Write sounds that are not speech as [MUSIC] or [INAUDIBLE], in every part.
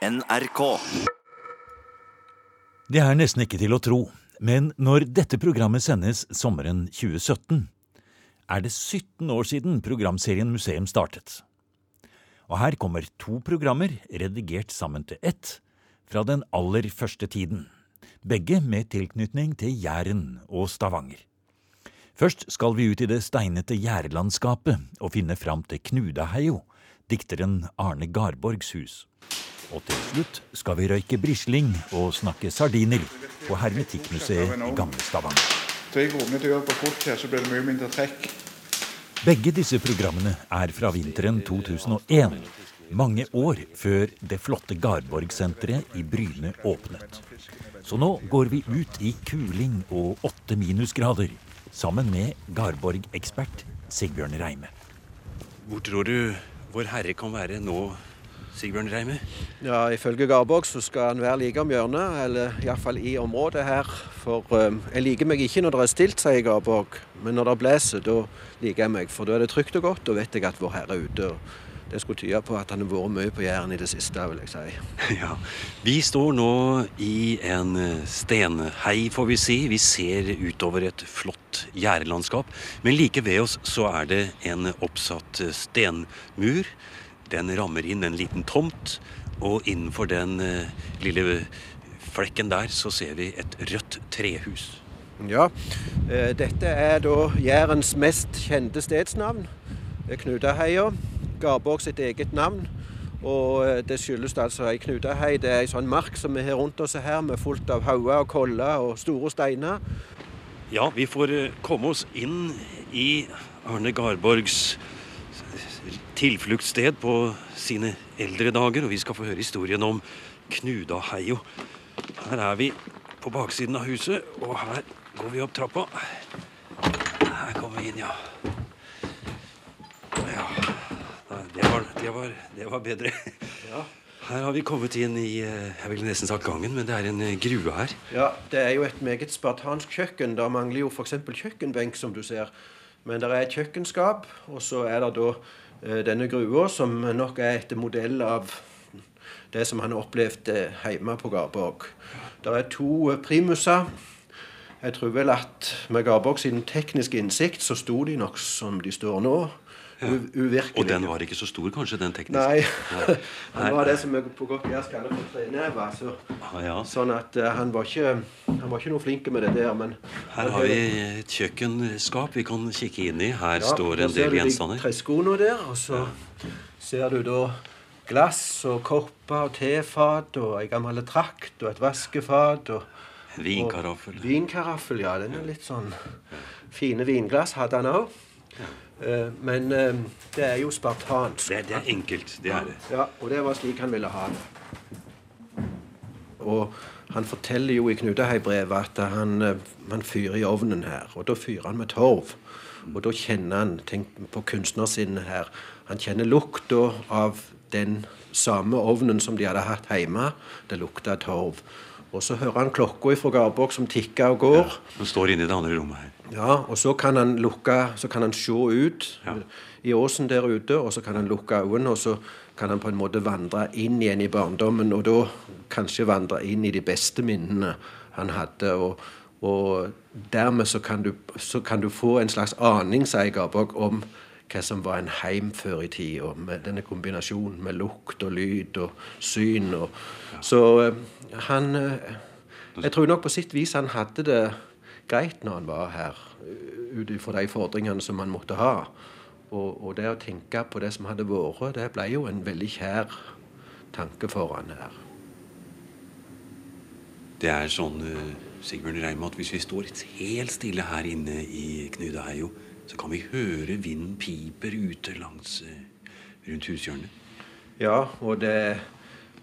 NRK. Det er nesten ikke til å tro, men når dette programmet sendes sommeren 2017, er det 17 år siden programserien Museum startet. Og her kommer to programmer redigert sammen til ett fra den aller første tiden, begge med tilknytning til Jæren og Stavanger. Først skal vi ut i det steinete gjærlandskapet og finne fram til Knudaheio, dikteren Arne Garborgs hus. Og til slutt skal vi røyke brisling og snakke sardiner på Hermetikkmuseet i Gamle Stavanger. Tre runde dør på kort her, så blir det mye mindre trekk. Begge disse programmene er fra vinteren 2001, mange år før det flotte Garborg-senteret i Bryne åpnet. Så nå går vi ut i kuling og åtte minusgrader, sammen med Garborg-ekspert Sigbjørn Reime. Hvor tror du Vår Herre kan være nå, Sigbjørn Reime? Ja, Ifølge Garborg så skal han være like om hjørnet, eller iallfall i området her. For um, jeg liker meg ikke når det er stilt, sier Garborg. Men når det blåser, da liker jeg meg. For da er det trygt og godt, og vet jeg at Vår Herre er ute. og Det skulle tyde på at han har vært mye på Jæren i det siste, vil jeg si. [LAUGHS] Ja, Vi står nå i en eh, stenhei, får vi si. Vi ser utover et flott gjerdelandskap. Men like ved oss så er det en oppsatt eh, stenmur. Den rammer inn en liten tomt, og innenfor den eh, lille flekken der så ser vi et rødt trehus. Ja, eh, dette er da Jærens mest kjente stedsnavn. Det er Garborg sitt eget navn. Og eh, det skyldes altså ei knutahei. Det er ei sånn mark som vi har rundt oss her, med fullt av hauger og koller og store steiner. Ja, vi får eh, komme oss inn i Arne Garborgs tilfluktssted på sine eldre dager, og vi skal få høre historien om Knudaheio. Her er vi på baksiden av huset, og her går vi opp trappa. Her kommer vi inn, ja. Ja, det var, det var, det var bedre. Her har vi kommet inn i eh, jeg ville nesten sagt gangen, men det er en eh, grue her. Ja, det er jo et meget spartansk kjøkken. da mangler jo f.eks. kjøkkenbenk, som du ser. Men det er et kjøkkenskap, og så er det da eh, denne grua, som nok er etter modell av det som han opplevde hjemme på Garborg. Det er to eh, primuser. Jeg tror vel at med Garborg sin tekniske innsikt, så sto de nok som de står nå. Uvirkelig. Og den var ikke så stor, kanskje, den tekniske? Nei. Nei. [LAUGHS] han var det som vi på godt jærsk kaller for trenever. Så, Ah, ja. sånn at uh, han, var ikke, han var ikke noe flink med det der, men Her har vi et kjøkkenskap vi kan kikke inn i. Her Ja, står en ser du de gjenstander. Treskoene der, og så ser du da glass og kopper og tefat og ei gammel trakt og et vaskefat og Vinkaraffel. Vinkaraffel, ja. Den er litt sånn Fine vinglass hadde han òg. Men eh, det er jo spartansk. Det, det er enkelt, det er det. Ja, og det var slik han ville ha det. Og han forteller jo i Knutehei-brevet at han, eh, han fyrer i ovnen her. Og da fyrer han med torv. Og da kjenner han Tenk på kunstnersinnet her. Han kjenner lukta av den samme ovnen som de hadde hatt hjemme. Det lukta torv. Og så hører han klokka fra Garborg som tikker og går. Ja, som står inne i det andre rommet her. Ja, og så kan han lukke, så kan han se ut Ja. i åsen der ute, og så kan han lukke øynene, og så kan han på en måte vandre inn igjen i barndommen, og da kanskje vandre inn i de beste minnene han hadde. og og dermed så kan, du, så kan du få en slags aning, sier Garborg, om hva som var en heim før i tida, med denne kombinasjonen med lukt og lyd og syn. Og, Så eh, han eh, Jeg tror nok på sitt vis han hadde det greit når han var her, ut ifra de fordringene som han måtte ha. Og, og det å tenke på det som hadde vært, det ble jo en veldig kjær tanke for han her. Det er sånn, eh, Sigbjørn Reim, at hvis vi står helt stille her inne i Knudaheio, så kan vi høre vinden piper ute langs eh, rundt hushjørnet. Ja, og det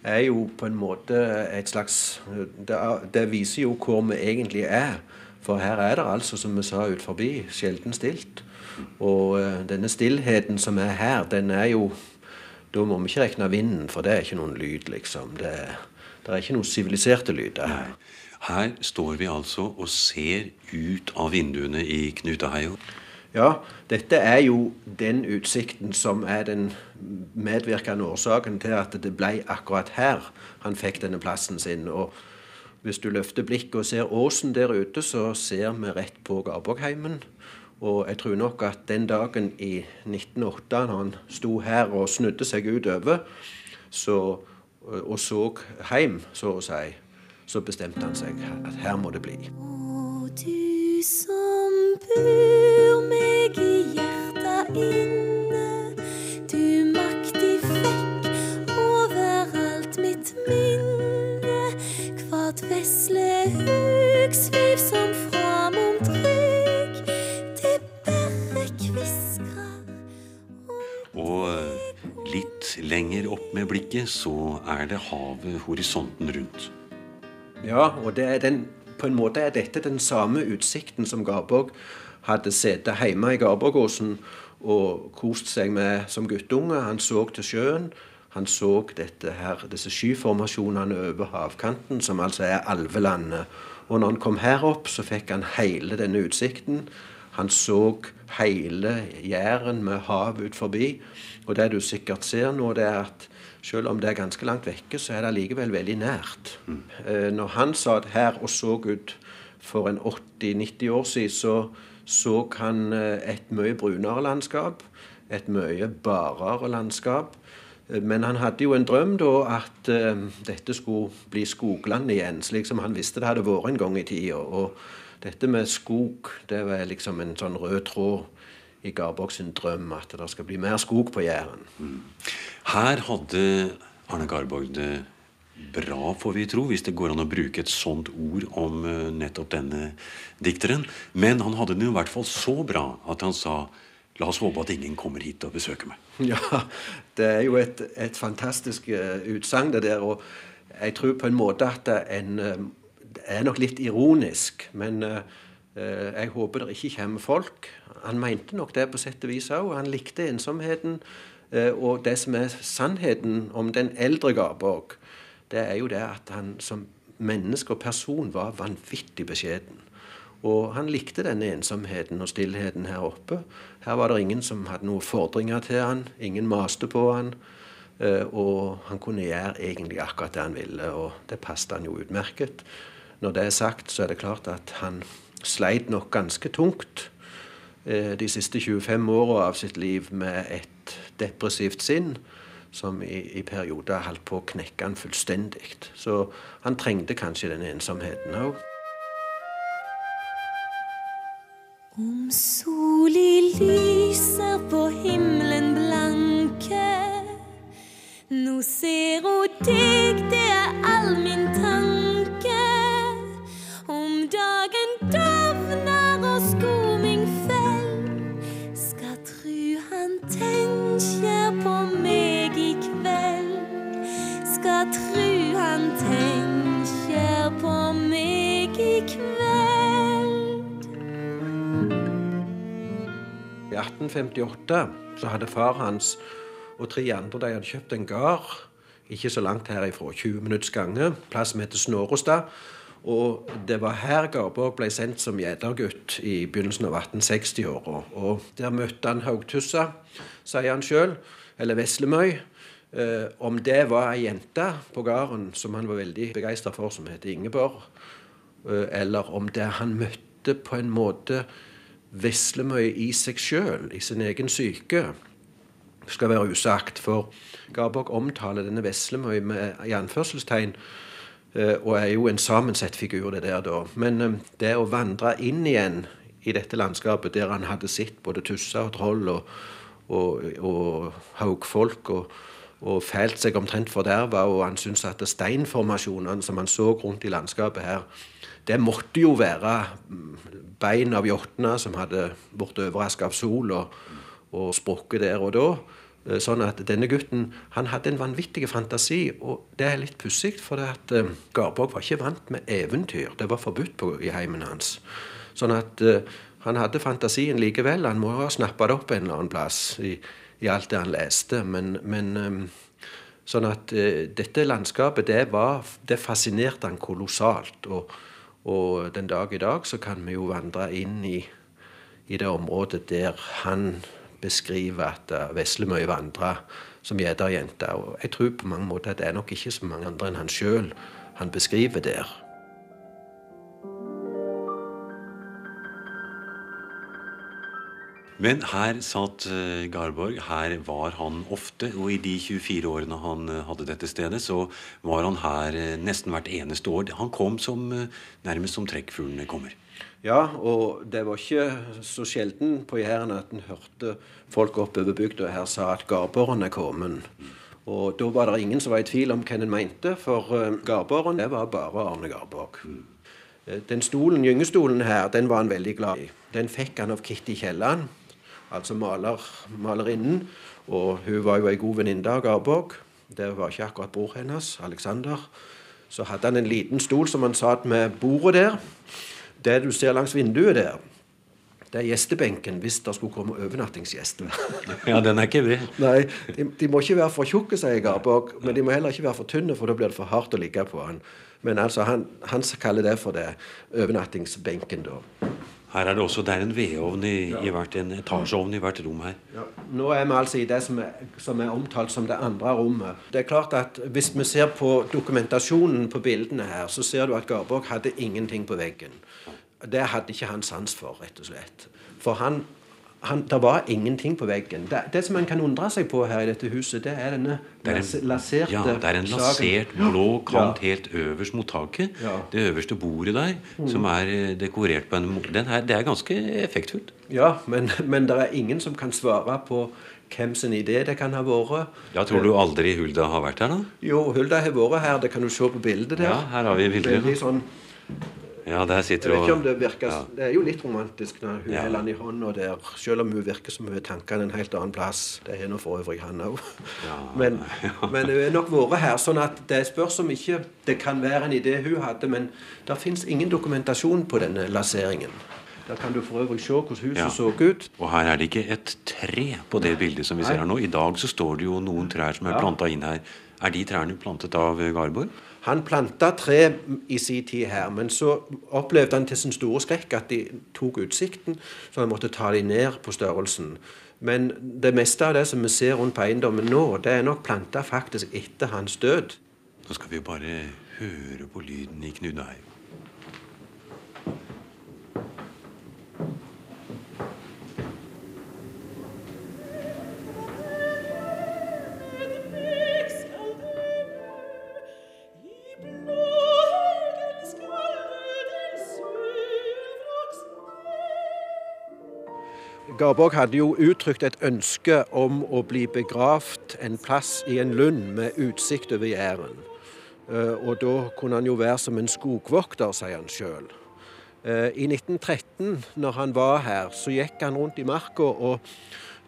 er jo på en måte et slags Det, det viser jo hvor vi egentlig er. For her er det altså, som vi sa ut forbi, sjelden stilt. Og eh, denne stillheten som er her, den er jo Da må vi ikke regne vinden, for det er ikke noen lyd, liksom. Det, det er ikke noen siviliserte lyder her. Her står vi altså og ser ut av vinduene i Knutaheio. Ja, dette er jo den utsikten som er den medvirkende årsaken til at det ble akkurat her han fikk denne plassen sin. Og hvis du løfter blikket og ser åsen der ute, så ser vi rett på Garborgheimen. Og jeg tror nok at den dagen i 1908, da han sto her og snudde seg utover så, og så hjem, så å si, så bestemte han seg at her må det bli. Og du som bur meg i hjertet inne, vesle hug sviv som framom trygg, det berre kviskrar Og eh, litt lenger opp med blikket så er det havet horisonten rundt. Ja, og det er den, på en måte er dette den samme utsikten som Garborg hadde sittet hjemme i Garborgåsen og kost seg med som guttunge. Han så til sjøen. Han så dette her, disse skyformasjonene over havkanten, som altså er alvelandet. Og når han kom her opp, så fikk han hele denne utsikten. Han så hele Jæren med hav ut forbi. Og det du sikkert ser nå, det er at selv om det er ganske langt vekke, så er det allikevel veldig nært. Mm. Når han satt her og så ut for en 80-90 år siden, så så han eh, et mye brunere landskap, et mye barere landskap. Eh, Men han hadde jo en drøm da at uh, dette skulle bli skogland igjen, slik som han visste det hadde vært en gang i tida. Og dette med skog, det var liksom en sånn rød tråd i Garborg sin drøm, at det skal bli mer skog på Jæren. Her hadde Arne Garborg det bra, får vi tro, hvis det går an å bruke et sånt ord om eh, nettopp denne dikteren. Men han hadde det i hvert fall så bra at han sa La oss håpe at ingen kommer hit og besøker meg. [LAUGHS] Ja, det er jo et, et fantastisk uh, utsagn, det der. Og jeg tror på en måte at en, uh, er nok litt ironisk. Men uh, jeg håper det ikke kommer folk. Han mente nok det på sett og vis òg. Han likte ensomheten. og det som er sannheten om den eldre Garborg, det er jo det at han som menneske og person var vanvittig beskjeden. Og han likte denne ensomheten og stillheten her oppe. Her var det ingen som hadde noen fordringer til han, ingen maste på han. eh, Og han kunne gjøre egentlig akkurat det han ville, og det passet han jo utmerket. Når det er sagt, så er det klart at han sleit nok ganske tungt eh, de siste 25 åra av sitt liv med et depressivt sinn som i, i perioder holdt på å knekke han fullstendig. Så han trengte kanskje den ensomheten òg. Om soli lyser på himmelen blanke Nå ser hun deg, det er all min tanke 1858 så hadde far hans og tre andre de hadde kjøpt en gard ikke så langt herifra, 20 minutts gange, plass som heter Snårestad. Og det var her Garborg ble sendt som gjeddergutt i begynnelsen av 1860-åra. Og der møtte han Haugtussa, sier han sjøl, eller Veslemøy. Eh, om det var ei jente på gården som han var veldig begeistra for, som het Ingeborg, eh, eller om det han møtte på en måte Veslemøy i seg sjøl, i sin egen syke, skal være usagt. For Garborg omtaler denne Veslemøy med i anførselstegn, eh, og er jo en sammensett figur, det der da. Men eh, det å vandre inn igjen i dette landskapet der han hadde sett både tusser og troll og, og, og haugfolk og, og fælt seg omtrent forderva, og han syntes at steinformasjonene som han så rundt i landskapet her, det måtte jo være mm, bein av jotner som hadde blitt overraska av sol og, og sprukket der og da. Eh, Sånn at denne gutten han hadde en vanvittig fantasi, og det er litt pussig, for det at eh, Garborg var ikke vant med eventyr. Det var forbudt på, i heimen hans. Sånn at eh, han hadde fantasien likevel. Han må ha snappa det opp en eller annen plass i, i alt det han leste. Men, men sånn at dette landskapet, det, var, det fascinerte han kolossalt. Og, og den dag i dag så kan vi jo vandre inn i, i det området der han beskriver at uh, Veslemøy vandra som gjeterjente. Og jeg tror på mange måter at det er nok ikke så mange andre enn han sjøl han beskriver der. Men her satt uh, Garborg, her var han ofte. Og i de 24 årene han uh, hadde dette stedet, så var han her uh, nesten hvert eneste år. Han kom som, nærmest som trekkfuglene kommer. Ja, og det var ikke så sjelden på Jæren at en hørte folk oppover bygda her sa at Garborgen er kommet. Og da var det ingen som var i tvil om hvem en mente, for Garborgen det var bare Arne Garborg. Den stolen, gyngestolen her, den var han veldig glad i. Den fikk han av Kitty Kielland altså maler, malerinnen. Og hun var jo ei god venninne av Garborg. Det var ikke akkurat bror hennes, Alexander. Så hadde han en liten stol som han satt med bordet der. Det du ser langs vinduet der, det er gjestebenken hvis det skulle komme overnattingsgjester. ja, den er ikke det. Nei, de, de, må ikke være for tjukke, sier Garborg. Men de må heller ikke være for tynne, for da blir det for hardt å ligge på han. Men altså, han, han kaller det for det overnattingsbenken, da. Her er det også det er en vedovn i, ja. i hvert, en etasjeovn i hvert rom her. Ja. Nå er vi altså i det som er, som er, omtalt som det andre rommet. Det er klart at Hvis vi ser på dokumentasjonen på bildene her, så ser du at Garborg hadde ingenting på veggen. Det hadde ikke han sans for, rett og slett. For han han, det var ingenting på veggen. Det, det, som man kan undre seg på her i dette huset, det er denne det er en, laserte Ja, det er en lasert blå kant ja. helt øverst mot taket. Ja. Det øverste bordet der, mm. som er eh, dekorert på en måte Det er ganske effektfullt. Ja, men, [LAUGHS] men det er ingen som kan svare på hvem sin idé det kan ha vært. Ja, Tror du aldri Hulda har vært her, da? Jo, Hulda har vært her. Det kan du se på bildet der. Ja, her har vi bildet. Veldig sånn ja, der sitter jeg vet ikke om Det virker, ja. det er jo litt romantisk når hun ja. holder den i hånda der, selv om hun virker som hun har tankene en helt annen plass. Det er nå for øvrig han òg. Ja. [LAUGHS] Men, men, hun har nok vært her. sånn at det spørs om ikke det kan være en idé hun hadde, men det fins ingen dokumentasjon på denne laseringen. Der kan du for øvrig se hvordan huset ja. så ut. Og her er det ikke et tre på det bildet som vi Nei. ser her nå. I dag så står det jo noen trær som er ja. planta inn her. Er de trærne plantet av Garborg? Han planta tre i sin tid her, men så opplevde han til sin store skrekk at de tok utsikten, så han måtte ta dem ned på størrelsen. Men det meste av det som vi ser rundt på eiendommen nå, det er nok planta faktisk etter hans død. Nå skal vi bare høre på lyden i Knudheim. Garborg hadde jo uttrykt et ønske om å bli begravd en plass i en lund med utsikt over Jæren. Eh, og da kunne han jo være som en skogvokter, sier han sjøl. Eh, I 1913, når han var her, så gikk han rundt i marka, og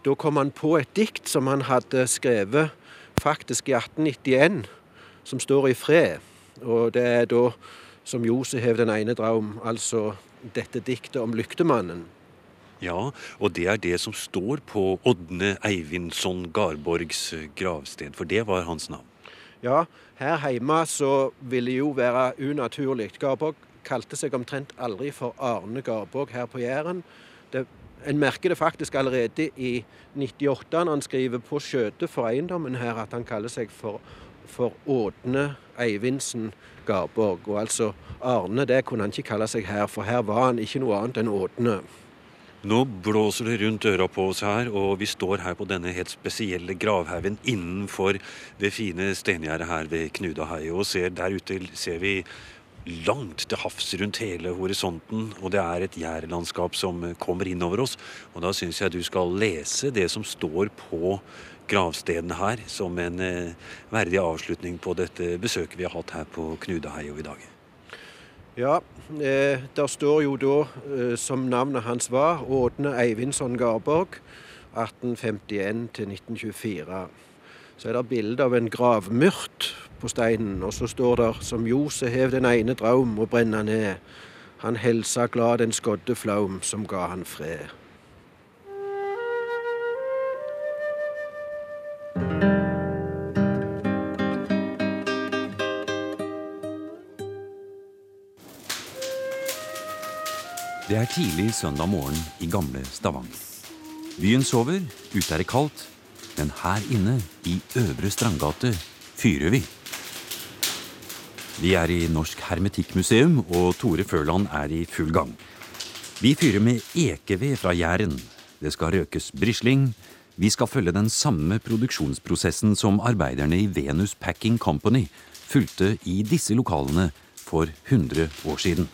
da kom han på et dikt som han hadde skrevet faktisk i 1891, som står i fred. Og det er da som Josef den ene draum, altså dette diktet om lyktemannen. Ja, og det er det som står på Ådne Eivindsson Garborgs gravsted, for det var hans navn. Ja, her hjemme så ville jo være unaturlig. Garborg kalte seg omtrent aldri for Arne Garborg her på Jæren. Det, en merker det faktisk allerede i 98 når han skriver på skjøtet for eiendommen her at han kaller seg for, for Ådne Eivindsen Garborg. Og altså Arne det kunne han ikke kalle seg her, for her var han ikke noe annet enn Ådne. Nå blåser det rundt øra på oss her, og vi står her på denne helt spesielle gravhaugen innenfor det fine stengjerdet her ved Knudaheie, Og ser der ute ser vi langt til havs rundt hele horisonten, og det er et jærlandskap som kommer innover oss. Og da syns jeg du skal lese det som står på gravstedene her, som en eh, verdig avslutning på dette besøket vi har hatt her på Knudeheio i dag. Ja, eh, der står jo da, eh, som navnet hans var, Ådne Eivindsson Garborg. 1851 til 1924. Så er det bilde av en gravmyrt på steinen, og så står det som Jose hev den ene draum og brenna ned. Han helsa glad den skodde flaum som ga han fred. Det er tidlig søndag morgen i gamle Stavanger. Byen sover, ute er det kaldt, men her inne, i Øvre Strandgate, fyrer vi. Vi er i Norsk Hermetikkmuseum, og Tore Førland er i full gang. Vi fyrer med ekeved fra Jæren. Det skal røkes brisling. Vi skal følge den samme produksjonsprosessen som arbeiderne i Venus Packing Company fulgte i disse lokalene for 100 år siden.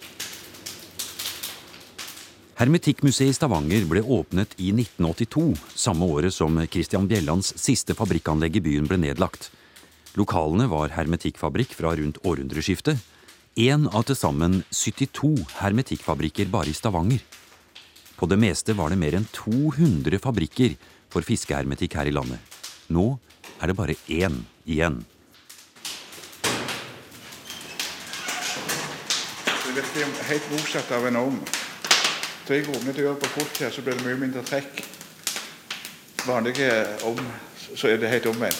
Hermetikkmuseet i Stavanger ble åpnet i 1982, samme året som Christian Bjellands siste fabrikkanlegg i byen ble nedlagt. Lokalene var hermetikkfabrikk fra rundt århundreskiftet. Én av til sammen 72 hermetikkfabrikker bare i Stavanger. På det meste var det mer enn 200 fabrikker for fiskehermetikk her i landet. Nå er det bare én igjen. Det virker helt motsatt av en ovn. Da jeg å gjøre på fort her, så blir det mye mindre trekk. Vanlige om, så er det helt omvendt.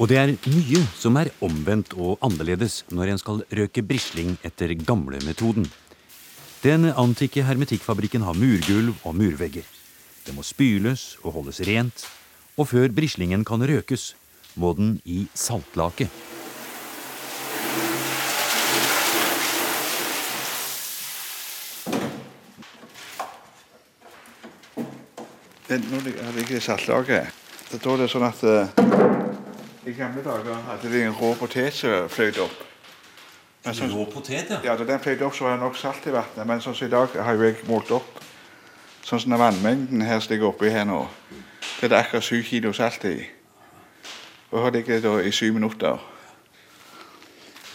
Og det er mye som er omvendt og annerledes når en skal røke brisling etter gamlemetoden. Den antikke hermetikkfabrikken har murgulv og murvegger. Det må spyles og holdes rent, og før brislingen kan røkes, må den i saltlake. Men nå ligger det i saltlaget. Da er det sånn at uh, i gamle dager hadde de en rå potet som fløt opp. Men rå potet, ja, da den fløt opp, så var det nok salt i vannet. Men sånn som i dag har jeg målt opp sånn som den vannmengden her som ligger oppi her nå. Det er det akkurat syv kilo salt i. Og her ligger det da i syv minutter.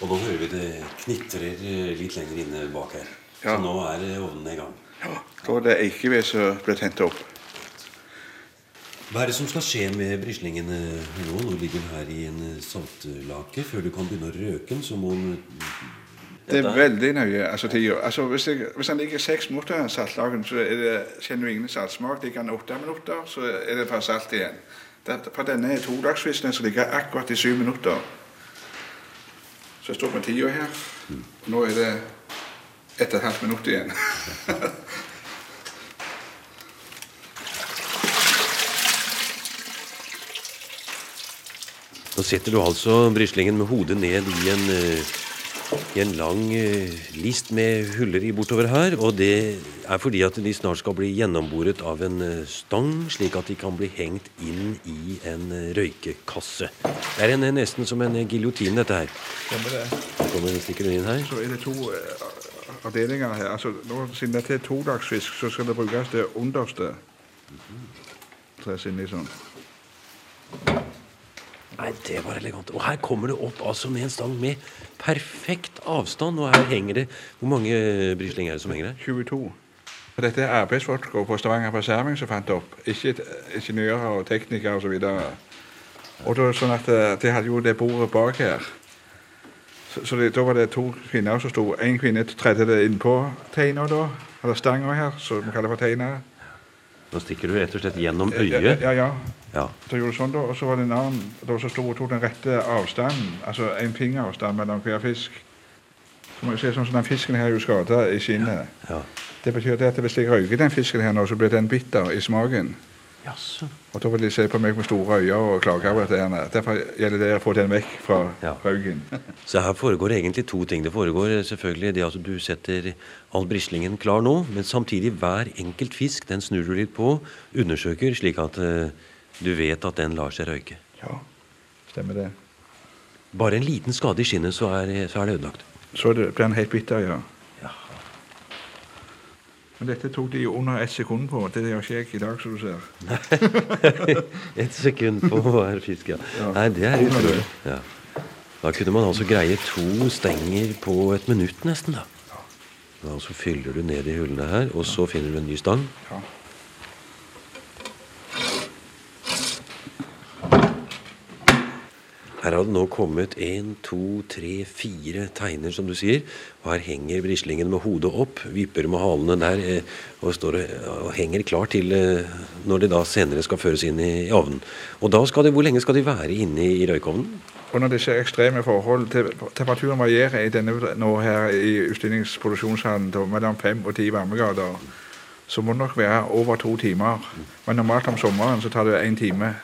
Og nå hører vi det knitrer litt lenger inne bak her. Ja. Så nå er ovnen i gang. Ja, da er det eikeved som blir tent opp. Hva er det som skal skje med brislingen eh, nå? Nå ligger den her i en eh, saltlake. Før du kan begynne å røke den, så må den Det er veldig nøye. altså tida. Altså, hvis, det, hvis den ligger seks minutter, i saltlagen, så er det, kjenner du ingen saltsmak. Ligger den åtte minutter, så er det bare salt igjen. På denne todagsfisken som ligger akkurat i syv minutter. Så jeg står på tida her. Og nå er det ett og et halvt minutt igjen. [LAUGHS] Nå setter du altså brislingen med hodet ned i en, eh, i en lang eh, list med huller i bortover her. Og det er fordi at de snart skal bli gjennomboret av en eh, stang, slik at de kan bli hengt inn i en røykekasse. Det er en, nesten som en giljotin, dette her. Stemmer det. Her kommer stikker den inn her. Så er det to avdelinger her. Altså, nå, siden dette er todagsfisk, så skal det brukes det underste. Tres inn i sånn. Nei, det var elegant. Og her kommer det opp altså med en stang med perfekt avstand. Og her henger det Hvor mange brisling er det som henger der? 22. Og Dette er arbeidsfolk på Stavanger Preserving som fant det opp. Ikke ingeniører og teknikere osv. Og, og da, sånn at eh, de hadde jo det bordet bak her. Så, så det, da var det to kvinner som sto. En kvinne tredde det innpå teina da. Eller stanga her, som vi kaller for teina. Nå stikker du rett og slett gjennom øyet. ja, ja. Ja. Så gjorde du sånn da, Og så var det en annen da som sto og tok den rette avstanden. Altså en fingeravstand mellom hver fisk. Så må jeg se sånn som Den fisken her er jo skada i skinnet. ja. Det betyr det at hvis jeg røyker den fisken her nå, så blir den bitter i smaken. Og da vil de se på meg med store øyne og klage over dette. her. Derfor gjelder det å få den vekk fra Ja. røyken. [LAUGHS] Så her foregår egentlig to ting. Det foregår selvfølgelig det at du setter all brislingen klar nå, men samtidig hver enkelt fisk den snur du litt på, undersøker, slik at eh, du vet at den lar seg røyke. Ja, stemmer det. Bare en liten skade i skinnet, så er, så er det ødelagt. Så blir den helt bitter, ja. Ja. Men dette tok de jo under ett sekund på. Det gjør ikke jeg i dag, som du ser. ett sekund på hver fisk, ja. Ja. Nei, det er utrolig. Ja. Da kunne man altså greie to stenger på et minutt, nesten. da. Og så fyller du ned i hullene her, og så finner du en ny stang. Her har det nå kommet én, to, tre, fire teiner, som du sier. Og her henger brislingen med hodet opp, vipper med halene der eh, og, står og, og henger klar til eh, når det da senere skal føres inn i, i ovnen. Og da skal det, Hvor lenge skal de være inne i røykovnen? under disse ekstreme forhold Temperaturen varierer i denne nå her i utstillingsproduksjonshallen mellom fem og ti varmegrader. Så må det nok være over to timer. Men normalt om sommeren så tar det én time.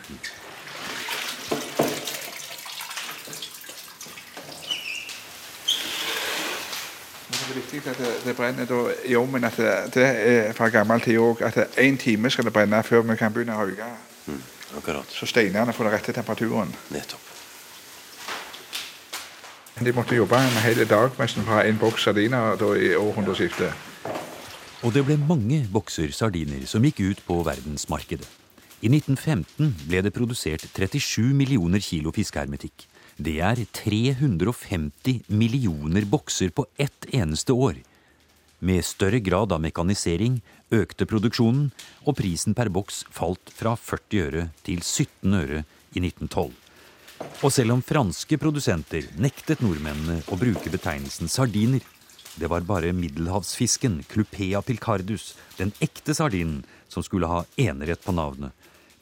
Viktig at det, det brenner i ovnen. At det, det, er fra gammel tid òg. At én time skal det brenne før vi kan begynne å røyke. Mm, akkurat. Så steinene får den rette temperaturen. Nettopp. De måtte jobbe en hel dag nesten fra en boks sardiner da, i århundreskiftet. Og det ble mange bokser sardiner som gikk ut på verdensmarkedet. I 1915 ble det produsert 37 millioner kilo fiskehermetikk. Det er 350 millioner bokser på ett eneste år. Med større grad av mekanisering økte produksjonen, og prisen per boks falt fra 40 øre til 17 øre i 1912. Og selv om franske produsenter nektet nordmennene å bruke betegnelsen sardiner, det var bare middelhavsfisken Clupea pilcardus, den ekte sardinen, som skulle ha enerett på navnet,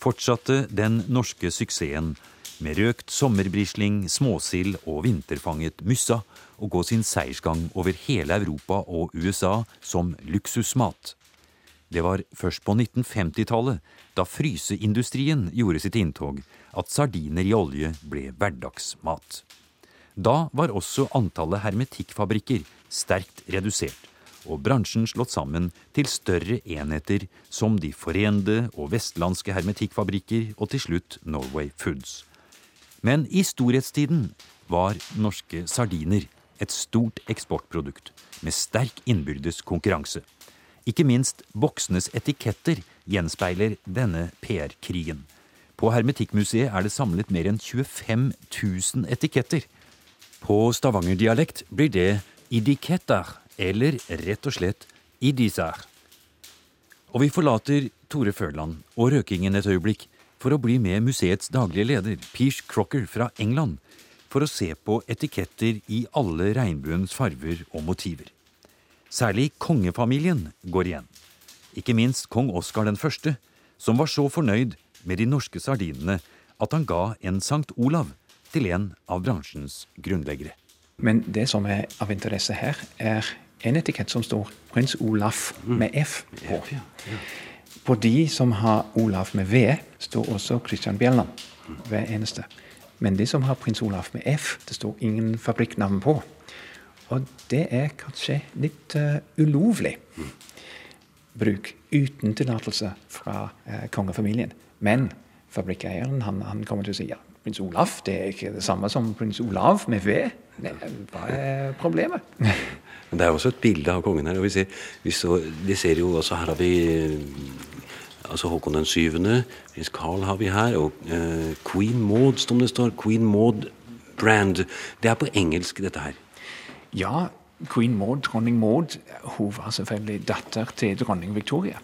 fortsatte den norske suksessen med røkt sommerbrisling, småsild og vinterfanget myssa og gå sin seiersgang over hele Europa og USA som luksusmat. Det var først på 1950-tallet, da fryseindustrien gjorde sitt inntog, at sardiner i olje ble hverdagsmat. Da var også antallet hermetikkfabrikker sterkt redusert, og bransjen slått sammen til større enheter som De forende og vestlandske hermetikkfabrikker og til slutt Norway Foods. Men i storhetstiden var norske sardiner et stort eksportprodukt med sterk innbyrdes konkurranse. Ikke minst boksenes etiketter gjenspeiler denne PR-krigen. På Hermetikkmuseet er det samlet mer enn 25 000 etiketter. På stavangerdialekt blir det idiketter, eller rett og slett idisar. Og vi forlater Tore Førland og røkingen et øyeblikk for å bli med museets daglige leder, Peach Crocker fra England, for å se på etiketter i alle regnbuens farver og motiver. Særlig kongefamilien går igjen. Ikke minst kong Oskar den første, som var så fornøyd med de norske sardinene at han ga en Sankt Olav til en av bransjens grunnleggere. Men det som er av interesse her, er en etikett som står prins Olaf med F på. På de som har Olav med V, står også Christian Bjelland. Hver eneste. Men de som har prins Olaf med F, det står ingen fabrikknavn på. Og det er kanskje litt uh, ulovlig bruk uten tillatelse fra uh, kongefamilien. Men fabrikkeieren han, han, kommer til å si ja, prins Olaf det er ikke det samme som prins Olav med V. Hva er problemet? [LAUGHS] Men Det er også et bilde av kongen her. og vi ser, vi så, vi ser jo også Her har vi altså Håkon den syvende, prins Carl har vi her, og uh, Queen Maud, som det står. Queen Maud Brand. Det er på engelsk, dette her. Ja, Queen Maud, dronning Maud, hun var selvfølgelig datter til dronning Victoria.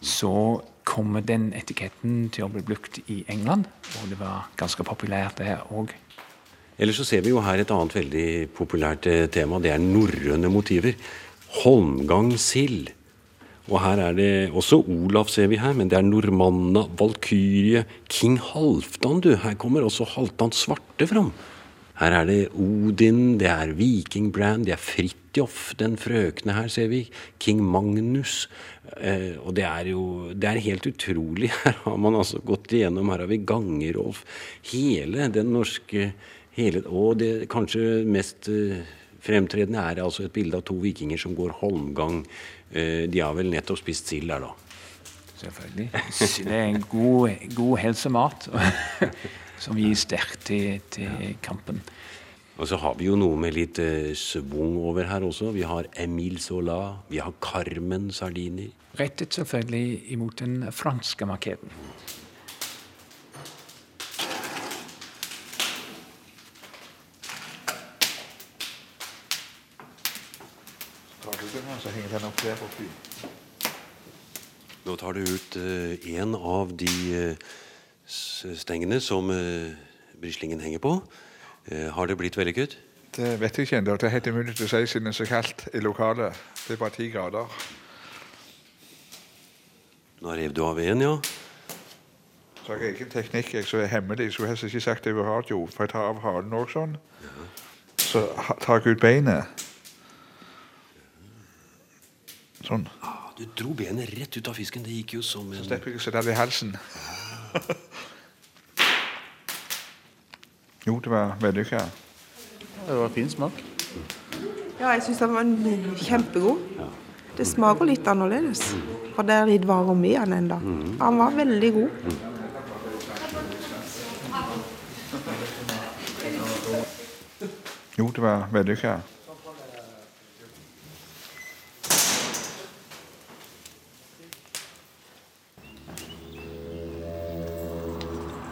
Så kommer den etiketten til å bli brukt i England, og det var ganske populært der òg. Ellers så ser vi jo her et annet veldig populært eh, tema. Det er norrøne motiver. Holmgang sild. Og her er det også Olav, ser vi her, men det er Normanna, Valkyrie, King Halvdan, du. Her kommer også Halvdan Svarte fram. Her er det Odin, det er Viking Brand, det er Fridtjof, den frøkne her, ser vi. King Magnus. Eh, og det er jo Det er helt utrolig. [LAUGHS] Her har man altså gått igjennom. Her har vi Gangerolf. Hele den norske hele, Og det kanskje mest uh, fremtredende er altså et bilde av to vikinger som går holmgang. Uh, de har vel nettopp spist sild der, da. Selvfølgelig. Det er en god, god helsemat [LAUGHS] som gir sterkt til, til, kampen. Og så har vi jo noe med litt eh, svung over her også. Vi har Emil Sola, vi har Carmen Sardini. Rettet selvfølgelig imot den franske markedet. så henger den opp der på fly. Nå tar du ut uh, en av de uh, stengene som uh, brislingen henger på. har det blitt vellykket? Det vet jeg ikke ennå. Det er helt umulig å si siden det er så kaldt i lokalet. Det er bare ti grader. Nå rev du av en, ja. Så jeg har egen teknikk jeg, som er hemmelig. Jeg skulle helst ikke sagt det på radio, for jeg tar av halen òg sånn. Så tar jeg ut beinet. Sånn. Ah, Du dro benet rett ut av fisken. Det gikk jo som Så en slipper jeg å sette det i halsen. Jo, det var vellykka. Det var fin smak. Ja, jeg syns den var kjempegod. Det smaker litt annerledes. For det er litt varme i den ennå. Han var veldig god. Jo, det var vellykka.